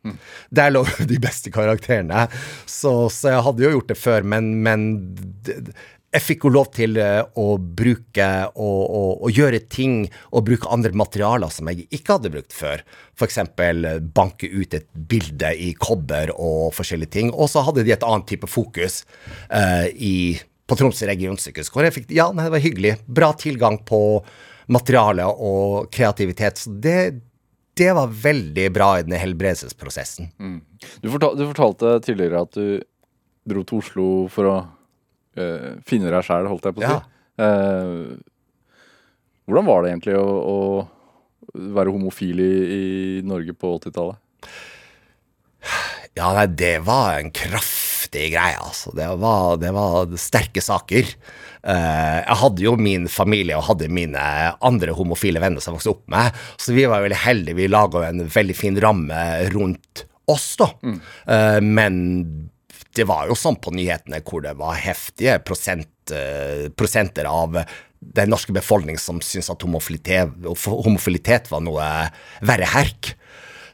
Der lå de beste karakterene. Så, så jeg hadde jo gjort det før, men, men jeg fikk jo lov til eh, å bruke og, og, og gjøre ting og bruke andre materialer som jeg ikke hadde brukt før. F.eks. banke ut et bilde i kobber og forskjellige ting. Og så hadde de et annet type fokus uh, i, på Tromsø regionsykehus, hvor jeg fikk Ja, nei, det var hyggelig. Bra tilgang på materiale og kreativitet. Så det, det var veldig bra i den helbredelsesprosessen. Du, fortal, du fortalte tidligere at du, dro til Oslo for å eh, finne deg sjæl, holdt jeg på å si. Ja. Uh, hvordan var det egentlig å, å være homofil i, i Norge på 80-tallet? Ja, nei, det var en kraftig greie, altså. Det var, det var sterke saker. Uh, jeg hadde jo min familie og hadde mine andre homofile venner som vokste opp med, så vi var veldig heldige. Vi laga en veldig fin ramme rundt oss, da. Eh, men det var jo sånn på nyhetene hvor det var heftige prosent, uh, prosenter av den norske befolkning som syntes at homofilitet, homofilitet var noe verre herk.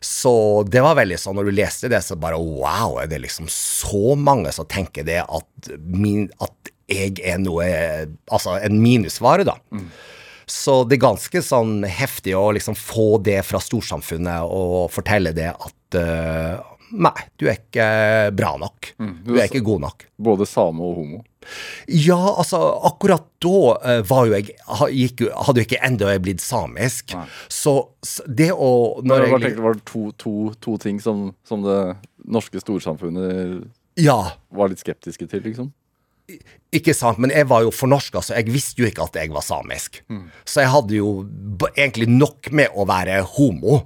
Så det var veldig sånn, når du leste det, så bare wow, er det liksom så mange som tenker det at, min, at jeg er noe Altså en minusvare, da. Så det er ganske sånn heftig å liksom få det fra storsamfunnet og fortelle det at eh, Nei, du er ikke bra nok. Du er ikke god nok. Både same og homo. Ja, altså, akkurat da eh, var jo jeg gikk, Hadde jo ikke ennå jeg blitt samisk. Nei. Så, det å Når jeg, tenkte, var det to, to, to ting som, som det norske storsamfunnet Ja, var litt skeptiske til, liksom? Ikke sant, men jeg var jo fornorska, så jeg visste jo ikke at jeg var samisk. Så jeg hadde jo egentlig nok med å være homo.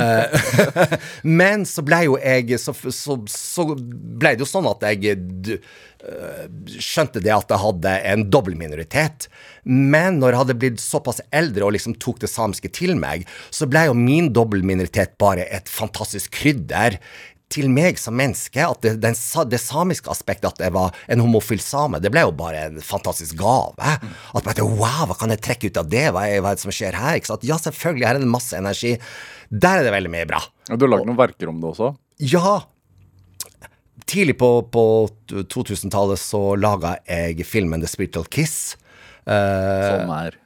Eh, men så ble jo jeg Så, så, så ble det jo sånn at jeg eh, skjønte det at jeg hadde en dobbeltminoritet. Men når jeg hadde blitt såpass eldre og liksom tok det samiske til meg, så ble jo min dobbeltminoritet bare et fantastisk krydder til meg som menneske, at det, den, det samiske aspektet, at jeg var en homofil same, det ble jo bare en fantastisk gave. At bare, wow, hva kan jeg trekke ut av det? Hva er, hva er det som skjer her? Ja, selvfølgelig, her er det masse energi. Der er det veldig mye bra. Ja, Du har lagd noen verker om det også? Ja. Tidlig på, på 2000-tallet så laga jeg filmen The Spiritual Kiss. Uh, Som er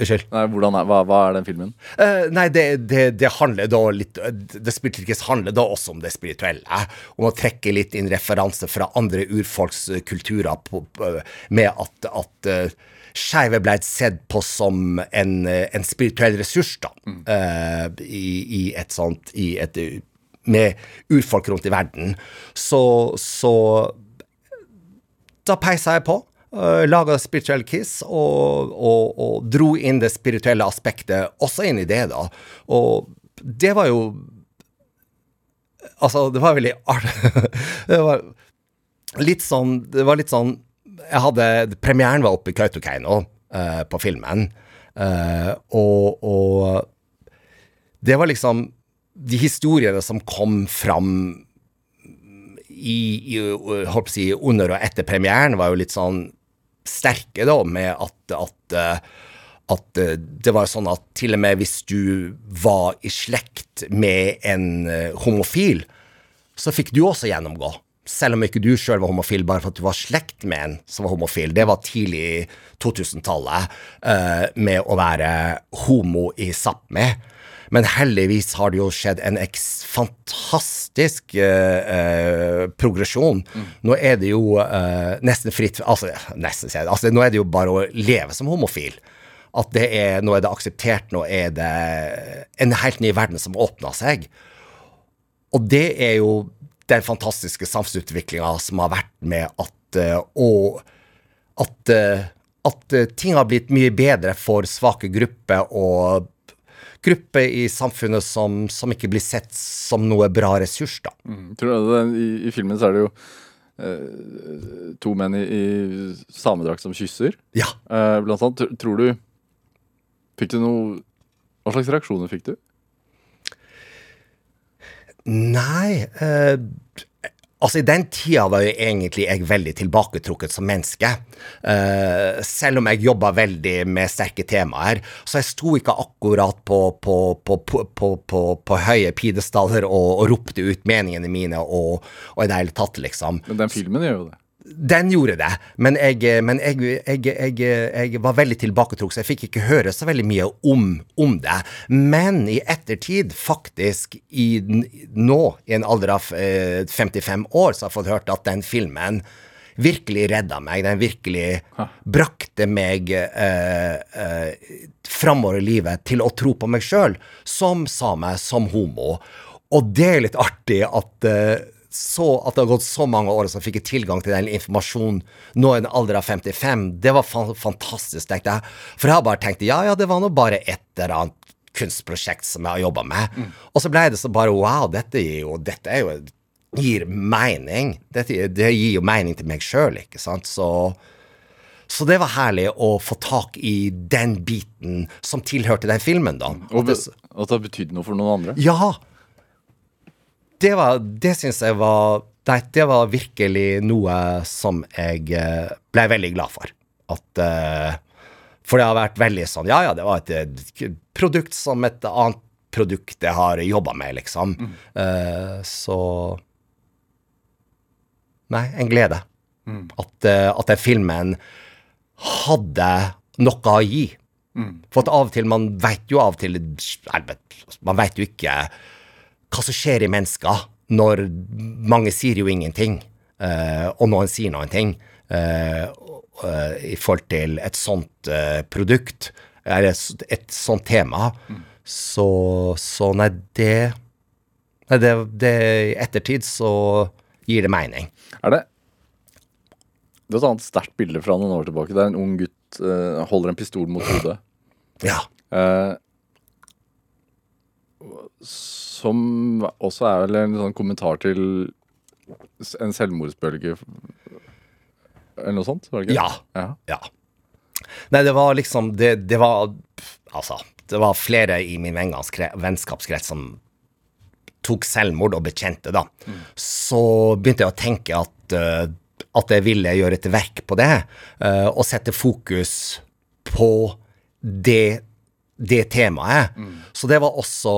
Unnskyld. Nei, er, hva, hva er den filmen? Uh, nei, det, det, det handler da litt Det spirituelle handler da også om det spirituelle. Om å trekke litt inn referanse fra andre urfolkskulturer kulturer på, med at, at uh, skeive ble sett på som en, eh, en spirituell ressurs, da. eh, i, I et sånt I et uh, Med urfolk rundt i verden. Så, så da peisa jeg på. Uh, Laga Spiritual Kiss og, og, og dro inn det spirituelle aspektet også inn i det, da. Og det var jo Altså, det var veldig det var litt sånn Det var litt sånn Jeg hadde Premieren var oppe i Kautokeino uh, på filmen, uh, og, og det var liksom De historiene som kom fram i, i holdt på å si, under og etter premieren, var jo litt sånn sterke, da, med at, at, eh, at eh, det var sånn at til og med hvis du var i slekt med en eh, homofil, så fikk du også gjennomgå. Selv om ikke du sjøl var homofil, bare for at du var slekt med en som var homofil. Det var tidlig 2000-tallet, eh, med å være homo i Sápmi. Men heldigvis har det jo skjedd en fantastisk eh, eh, progresjon. Nå er det jo eh, nesten fritt Altså, nesten, altså, nå er det jo bare å leve som homofil. At det er, nå er det akseptert, nå er det en helt ny verden som åpner seg. Og det er jo den fantastiske samfunnsutviklinga som har vært med at Og at, eh, at eh, ting har blitt mye bedre for svake grupper og grupper i samfunnet som, som ikke blir sett som noe bra ressurs, da. Mm, Tror du det, i, I filmen så er det jo eh, to menn i, i samedrakt som kysser, Ja. eh, blant annet. Tr- Tror du Fikk du noe Hva slags reaksjoner fikk du? Nei eh, Altså, i den tida var jo egentlig jeg veldig tilbaketrukket som menneske. Uh, selv om jeg jobba veldig med sterke temaer. Så jeg sto ikke akkurat på, på, på, på, høye pidestaller og, og ropte ut meningene mine og, og i det hele tatt, liksom. Men den filmen gjør jo det. Den gjorde det, men jeg, men jeg, jeg, jeg, var veldig tilbaketrukket, så jeg fikk ikke høre så veldig mye om, om det. Men i ettertid, faktisk, i, nå, i en alder av eh, 55 år, så har jeg fått hørt at den filmen virkelig redda meg. Den virkelig brakte meg eh, eh, framover i livet til å tro på meg sjøl, som same, som homo. Og det er litt artig at eh, så at det har gått så mange år, og så fikk jeg tilgang til den informasjonen nå i en alder av 55, det var fa fantastisk, tenkte jeg. For jeg har bare tenkt ja, ja, det var nå bare et eller annet kunstprosjekt som jeg har jobba med. Mm. Og så ble det så bare wow, dette gir jo, dette jo, gir mening. Dette, det gir jo mening til meg sjøl, ikke sant. Så så det var herlig å få tak i den biten som tilhørte den filmen, da. Og at det, at det betydde noe for noen andre? Ja. Det var Det syns jeg var Nei, det var virkelig noe som jeg eh, ble veldig glad for. At uh, For det har vært veldig sånn Ja, ja, det var et, produkt som et annet produkt jeg har jobba med, liksom. Mm. Uh, så Nei, en glede. Mm. At, at den filmen hadde noe å gi. Mm. For at av og til Man vet jo av og til Man vet jo ikke hva som skjer i mennesker når mange sier jo ingenting, uh, og noen sier noen ting uh, uh, i forhold til et sånt produkt, eller et sånt tema. Mm. Så, så, nei, det Nei, det, det I ettertid så gir det mening. Er det det er et annet sterkt bilde fra noen år tilbake. Det er en ung gutt holder en pistol mot hodet. Ja. Uh, som også er vel en sånn kommentar til en selvmordsbølge eller noe sånt? Var det ikke? Ja. ja. ja. Nei, det var liksom det, det, var Altså, det var flere i min vennskapskrets som tok selvmord og bekjente, da. Mm. Så begynte jeg å tenke at uh, at jeg ville gjøre et verk på det, uh, og sette fokus på det, det temaet. Mm. Så det var også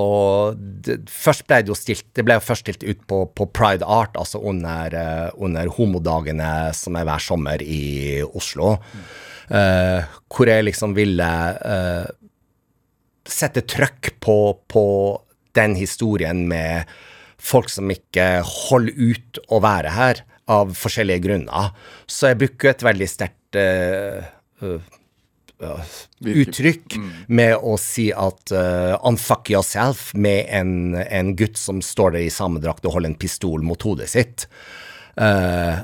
det, Først ble det jo stilt Det ble jo først stilt ut på, på Pride Art, altså under, uh, under, homodagene som er hver sommer i Oslo, mm. uh, hvor jeg liksom ville sette trøkk på, på den historien med folk som ikke holder ut å være her av forskjellige grunner. Så jeg bruker et veldig sterkt uh, uh, uttrykk mm. med å si at uh, unfuck yourself med en, en, gutt som står der i samedrakt og holder en pistol mot hodet sitt. Uh,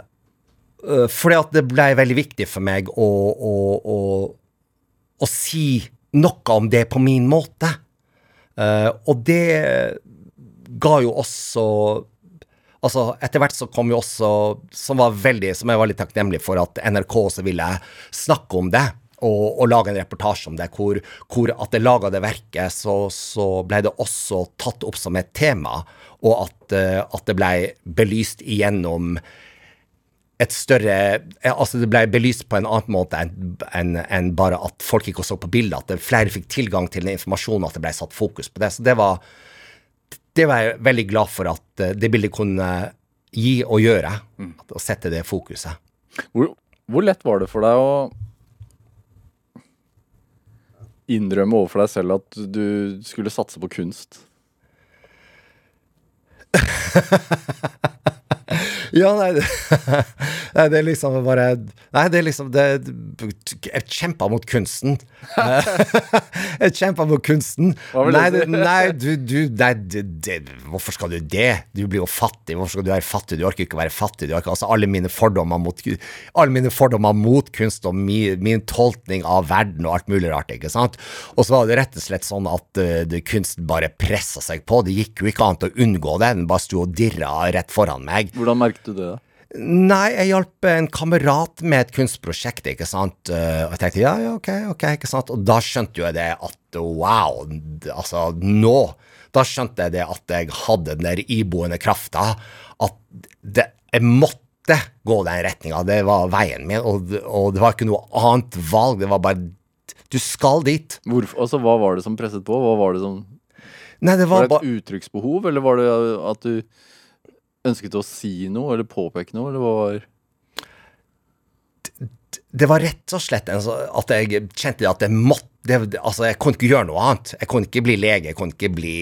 uh, fordi at det ble veldig viktig for meg å, å, å, å si noe om det på min måte. Uh, og det ga jo også altså Etter hvert så kom jo også Som var veldig, som jeg var litt takknemlig for at NRK også ville snakke om det. Og, og lage en reportasje om det, hvor, hvor at det laga det verket, så, så, ble det også tatt opp som et tema, og at, uh, at det ble belyst igjennom et større Altså, det ble belyst på en annen måte enn en, en bare at folk ikke så på bildet, at flere fikk tilgang til den informasjonen, at det ble satt fokus på det. Så det var det var jeg veldig glad for at eh, det bildet kunne gi og gjøre. Mm. Å sette det fokuset. Hvor, hvor, lett var det for deg å innrømme overfor deg selv at du skulle satse på kunst? Ja, nei, nei, det er liksom bare Nei, det er liksom det, Jeg kjemper mot kunsten. jeg kjemper mot kunsten. Nei, det, nei, du, du nei, det, Hvorfor skal du det? Du blir jo fattig. Hvorfor skal du være fattig? Du orker ikke å være fattig. Du orker, altså, alle mine mot Alle mine fordommer mot kunst og min, min tolkning av verden og alt mulig rart, ikke sant? Og så var det rett og slett sånn at uh, kunsten bare pressa seg på. Det gikk jo ikke annet å unngå det. Den bare sto og dirra rett foran meg. Hvordan merket du det? da? Nei, jeg hjalp en kamerat med et kunstprosjekt, ikke sant. Eh, og jeg tenkte ja, ja, ok, ok, ikke sant. Og da skjønte jo jeg det at wow, altså nå Da skjønte jeg det at jeg hadde den der iboende krafta. At det, jeg måtte gå den retninga. Det var veien min, og, og, det var ikke noe annet valg. Det var bare Du skal dit. Hvorfor, altså, hva var det som presset på? Hva var det som Nei, det var, var det et uttrykksbehov, eller var det at du ønsket å si noe eller påpeke noe, eller var det var rett og slett at jeg kjente at jeg måtte det, Altså, jeg kunne ikke gjøre noe annet. Jeg kunne ikke bli lege, jeg kunne ikke bli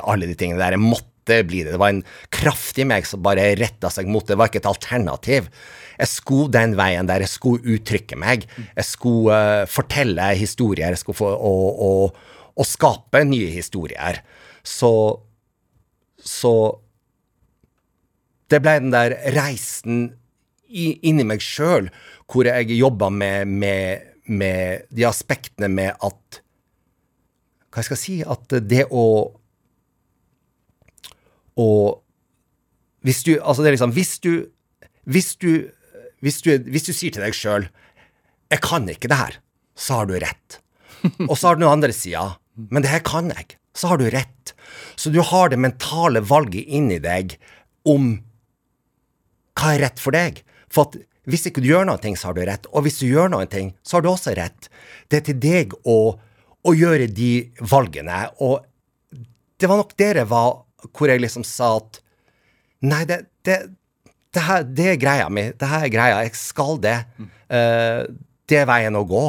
alle de tingene der. Jeg måtte bli det. Det var en kraft i meg som bare retta seg mot det. Det var ikke et alternativ. Jeg skulle den veien der. Jeg skulle uttrykke meg. Jeg skulle uh, fortelle historier. Jeg skulle få, og, og, og skape nye historier. Så Så Det ble den der reisen inni meg sjøl, hvor jeg jobba med, med, med de aspektene med at Hva jeg skal si At det å Å Hvis du Altså, det er liksom Hvis du Hvis du, hvis du, hvis du sier til deg sjøl 'Jeg kan ikke det her', så har du rett. Og så har du den andre sida 'Men det her kan jeg', så har du rett. Så du har det mentale valget inni deg om hva er rett for deg. For at hvis ikke du gjør noe, så har du rett. Og hvis du gjør noe, så har du også rett. Det er til deg å, å gjøre de valgene. Og det var nok dere var hvor jeg liksom sa at Nei, det, det, det, her, det er greia mi. Det her er greia. Jeg skal det. Uh, det er veien å gå.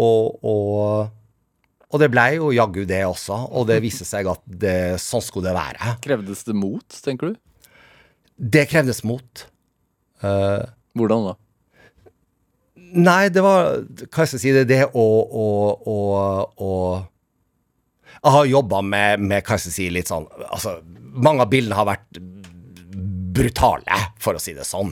Og, og, og det blei jo jaggu det også. Og det viser seg at det, sånn skulle det være. Krevdes det mot, tenker du? Det krevdes mot. Uh, Hvordan da? Nei, det var Hva skal jeg si? Det er det å, å, å, å Jeg har jobba med, med, hva skal jeg si, litt sånn Altså, mange av bildene har vært brutale, for å si det sånn.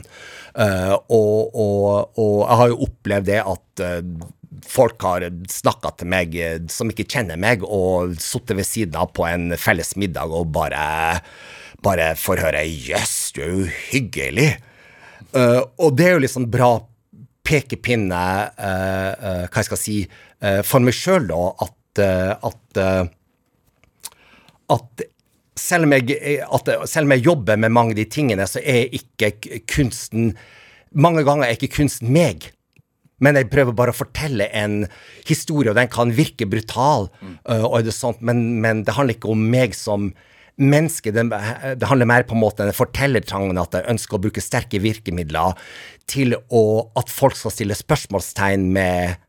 Uh, og, og, og, jeg har jo opplevd det at uh, folk har snakka til meg som ikke kjenner meg, og sittet ved siden av på en felles middag og bare, bare får høre 'jøss, du er uhyggelig'. hyggelig'. og det er jo liksom bra pekepinne, hva jeg skal si, for meg sjøl, da, at, at at selv om, jeg, at, selv om jeg jobber med mange av de tingene, så er ikke kunsten Mange ganger er ikke kunsten meg. Men jeg prøver bare å fortelle en historie, og den kan virke brutal, mm. uh, og det sånt, men, men, det handler ikke om meg som menneske. Det, det handler mer på en måte om fortellertrangen, at jeg ønsker å bruke sterke virkemidler til å, at folk skal stille spørsmålstegn med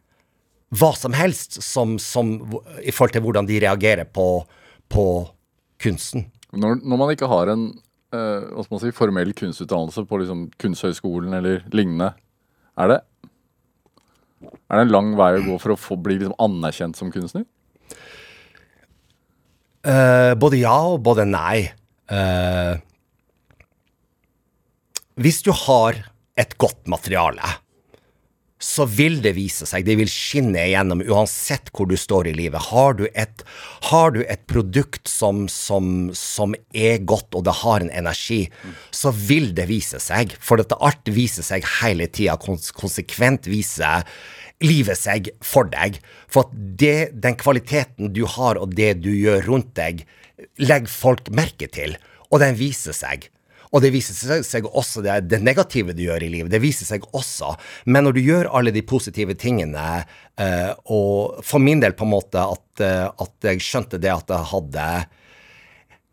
hva som helst som, som, i forhold til hvordan de reagerer på, på kunsten. Når, når man ikke har en uh, hva skal man si, formell kunstutdannelse på liksom, Kunsthøgskolen eller lignende, er det, er det en lang vei å gå for å få, bli liksom, anerkjent som kunstner? Uh, både ja og både nei. Uh, hvis du har et godt materiale, så vil det vise seg, det vil skinne igjennom uansett hvor du står i livet. Har du et, har du et produkt som, som, som, er godt, og det har en energi, så vil det vise seg. For dette art viser seg hele tida, konsekvent viser livet seg for deg. For at det, den kvaliteten du har, og det du gjør rundt deg, legger folk merke til, og den viser seg. Og det viser seg også det, det, negative du gjør i livet. Det viser seg også. Men når du gjør alle de positive tingene, uh, og for min del på en måte at, uh, at jeg skjønte det at jeg hadde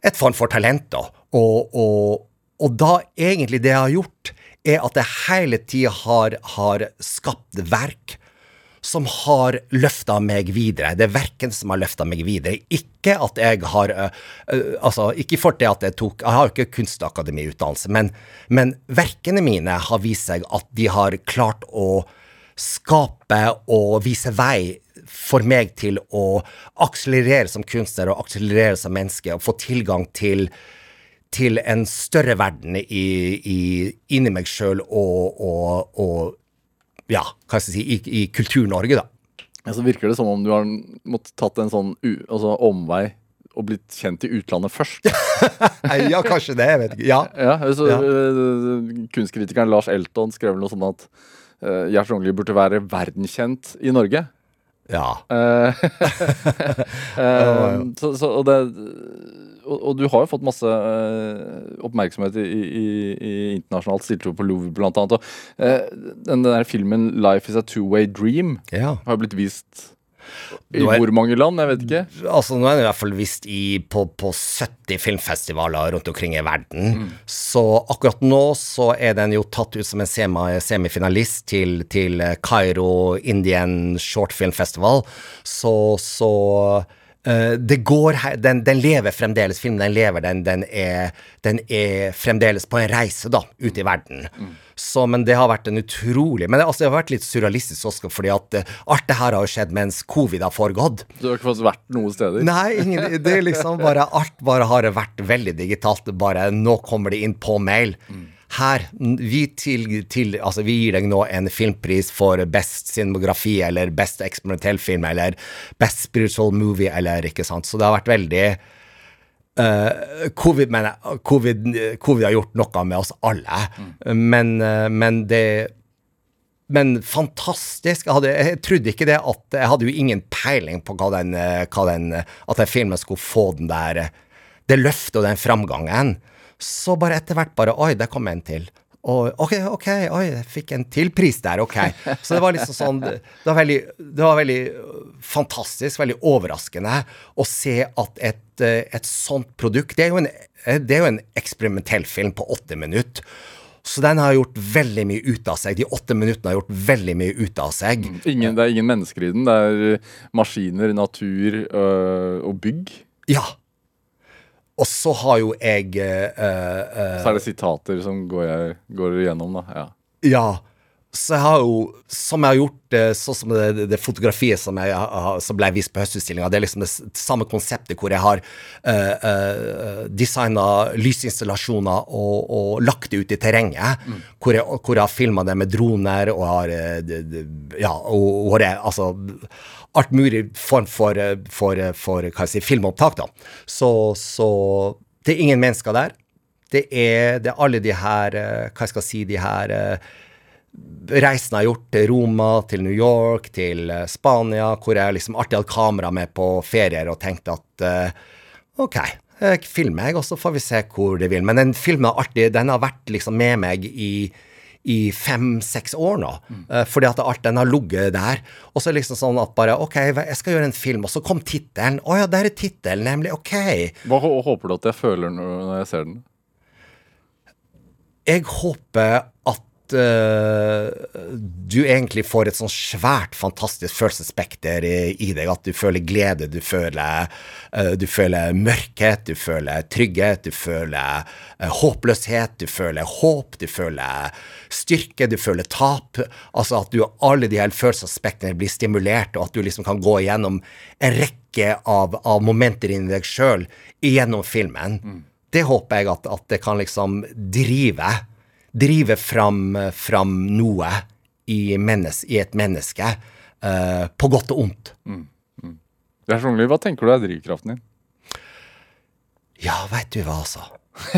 et form for talent, da. Og, og, og, da egentlig det jeg har gjort, er at jeg hele tida har, har skapt verk som har løfta meg videre. Det er verken som har løfta meg videre. Ikke at jeg har uh, uh, Altså, ikke for det at jeg tok Jeg har jo ikke kunstakademiutdannelse, men, men verkene mine har vist seg at de har klart å skape og vise vei for meg til å akselerere som kunstner og akselerere som menneske og få tilgang til til en større verden i, i, inni meg sjøl og, og, og ja, hva skal jeg si, i, i Kultur-Norge, da. Ja, så virker det som om du har måttet tatt en sånn altså, omvei og blitt kjent i utlandet først. ja, kanskje det. Jeg vet ikke. Ja. ja, så, ja. Uh, kunstkritikeren Lars Elton skrev noe sånn at uh, Gjert Rognli burde være verdenskjent i Norge. Ja. Uh, så, så, og det og, og, du har jo fått masse uh, oppmerksomhet i, i, i internasjonalt. Stilte opp på Louvre, annet. Og, uh, den der filmen 'Life is a Two-Way Dream' ja. har blitt vist i er, hvor mange land? Jeg vet ikke. Altså Nå er det i hvert fall vist i, på, på 70 filmfestivaler rundt omkring i verden. Mm. Så akkurat nå så er den jo tatt ut som en semi, semifinalist til, til Kairo Indian Short Film Festival. Så, så eh, det går her, den, den lever fremdeles, filmen den lever, den, den, er, den er fremdeles på en reise, da, ute i verden. Så, men det har vært en utrolig Men det, altså, det har vært litt surrealistisk også, fordi at uh, alt det her har jo skjedd mens covid har foregått. Du har ikke fått vært noen steder? Nei, ingen, det er liksom bare alt bare har vært veldig digitalt. Bare nå kommer det inn på mail. Her, vi, til, til, altså vi gir deg nå en filmpris for best cinemografi, eller best eksperimentell film, eller best spiritual movie, eller ikke sant. Så det har vært veldig uh, covid, men, covid, covid har gjort noe med oss alle, men, uh, men det men fantastisk. Jeg, hadde, jeg trodde ikke det at Jeg hadde jo ingen peiling på hva den, hva den At den filmen skulle få den der Det løftet og den framgangen. Så bare etter hvert bare Oi, der kom en til. Og, ok, ok, oi, jeg fikk en til pris der, ok. Så det var liksom sånn Det var veldig, det var veldig fantastisk, veldig overraskende å se at et, eh, et sånt produkt Det er en, det er jo en eksperimentell film på åtte minutter. Så den har gjort veldig mye ut av seg. De åtte minuttene har gjort veldig mye ut av seg. Ingen, det er ingen mennesker i den. Det er maskiner, natur øh, og bygg. Ja. Og så har jo jeg uh, Så er det sitater som går, jeg, går igjennom, da. Ja. Ja. Så jeg har jo, som jeg har gjort sånn som det, det, fotografiet som, jeg, som ble vist på Høstutstillinga, det er liksom det samme konseptet hvor jeg har uh, uh, designa lysinstallasjoner og, og lagt det ut i terrenget. Hvor, jeg, hvor jeg har filma det med droner og har Ja, og hvor jeg, altså Alt mulig form for, eh, for, eh, for hva si, filmopptak, da. Så, så det er ingen mennesker der. Det er, det er alle de her eh, Hva skal jeg si De her reisene reisen jeg har gjort til Roma, til New York, til eh, Spania, hvor jeg liksom alltid hadde kamera med på ferier og tenkte at eh, OK, filmer jeg, og så får vi se hvor det vil. Men den filmen har alltid, den har vært liksom med meg i i fem-seks år nå, Mm. fordi at alt den har ligget der. Og så liksom sånn at bare OK, jeg skal gjøre en film, og så kom tittelen. Å ja, der er tittelen, nemlig. OK. Hva håper du at jeg føler når jeg ser den? Jeg håper at eh, du egentlig får et sånn svært, fantastisk følelsesspekter i, i deg. At du føler glede, du føler, uh, du føler mørkhet, du føler trygghet, du føler uh, håpløshet, du føler håp, du føler styrke, du føler tap. Altså at du alle de her følelsesaspektene blir stimulert, og at du liksom kan gå igjennom en rekke av, av momenter inni deg sjøl gjennom filmen. Det håper jeg at, at det kan liksom drive drive fram, fram noe i, mennes, i et menneske, uh, på godt og ondt. Lars Rognli, hva tenker du er drivkraften din? Ja, veit du hva, altså.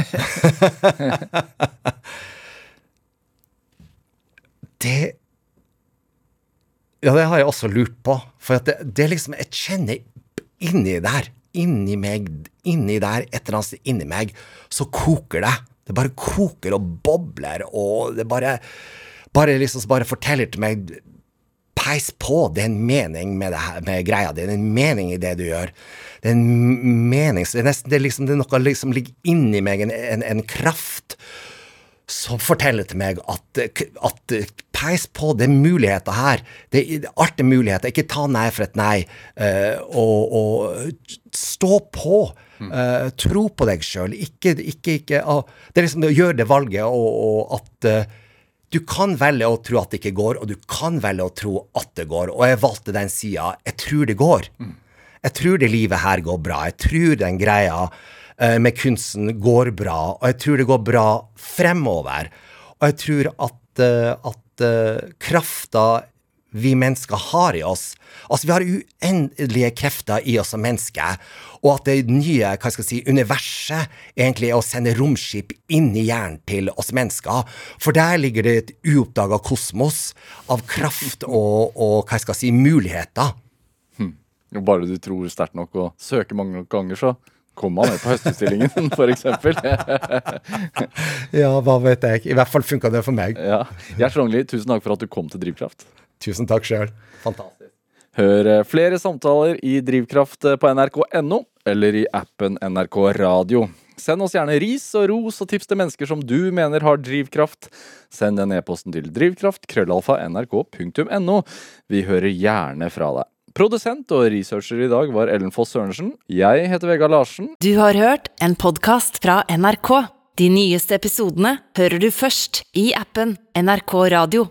det Ja, det har jeg også lurt på. For det, det er liksom Jeg kjenner inni der, inni meg, inni der, et eller annet sted inni meg, så koker det. Det bare koker og bobler, og det bare Bare liksom bare forteller til meg Peis på, det er en mening med, her, med greia. Det er en mening i det du gjør. Det er en mening Det er nesten det er liksom, det er noe liksom ligger inni meg, en, en, en kraft som forteller til meg at, at peis på, det er muligheter her. Det er, er muligheter. Ikke ta nei for et nei. Uh, og, og stå på. Eh, tro på deg sjøl. Ikke, ikke, ikke uh, Det er liksom å gjøre det valget, og, og at uh, du kan velge å tro at det ikke går, og du kan velge å tro at det går. Og jeg valgte den sida. Jeg tror det går. Jeg tror det livet her går bra. Jeg tror den greia eh, med kunsten går bra, og jeg tror det går bra fremover. Og jeg tror at, at krafta vi mennesker har i oss Altså, vi har uendelige krefter i oss som mennesker, og at det nye hva skal jeg si, universet egentlig er å sende romskip inn i hjernen til oss mennesker. For der ligger det et uoppdaga kosmos av kraft og, og hva skal jeg si, muligheter. Og bare du tror sterkt nok og søker mange nok ganger, så kommer man med på Høstutstillingen, f.eks. Ja, hva vet jeg. I hvert fall funka det for meg. ja. Gjert Rognli, tusen takk for at du kom til Drivkraft. Tusen takk sjøl. Fantastisk. Hør eh, flere samtaler i Drivkraft eh, på nrk.no eller i appen NRK Radio. Send oss gjerne ris og ros og tips til mennesker som du mener har drivkraft. Send den e-posten til drivkraft krøllalfa nrk.no. Vi hører gjerne fra deg. Produsent og researcher i dag var Ellen Foss Sørensen. Jeg heter Vegard Larsen. Du har hørt en podkast fra NRK. De nyeste episodene hører du først i appen NRK Radio.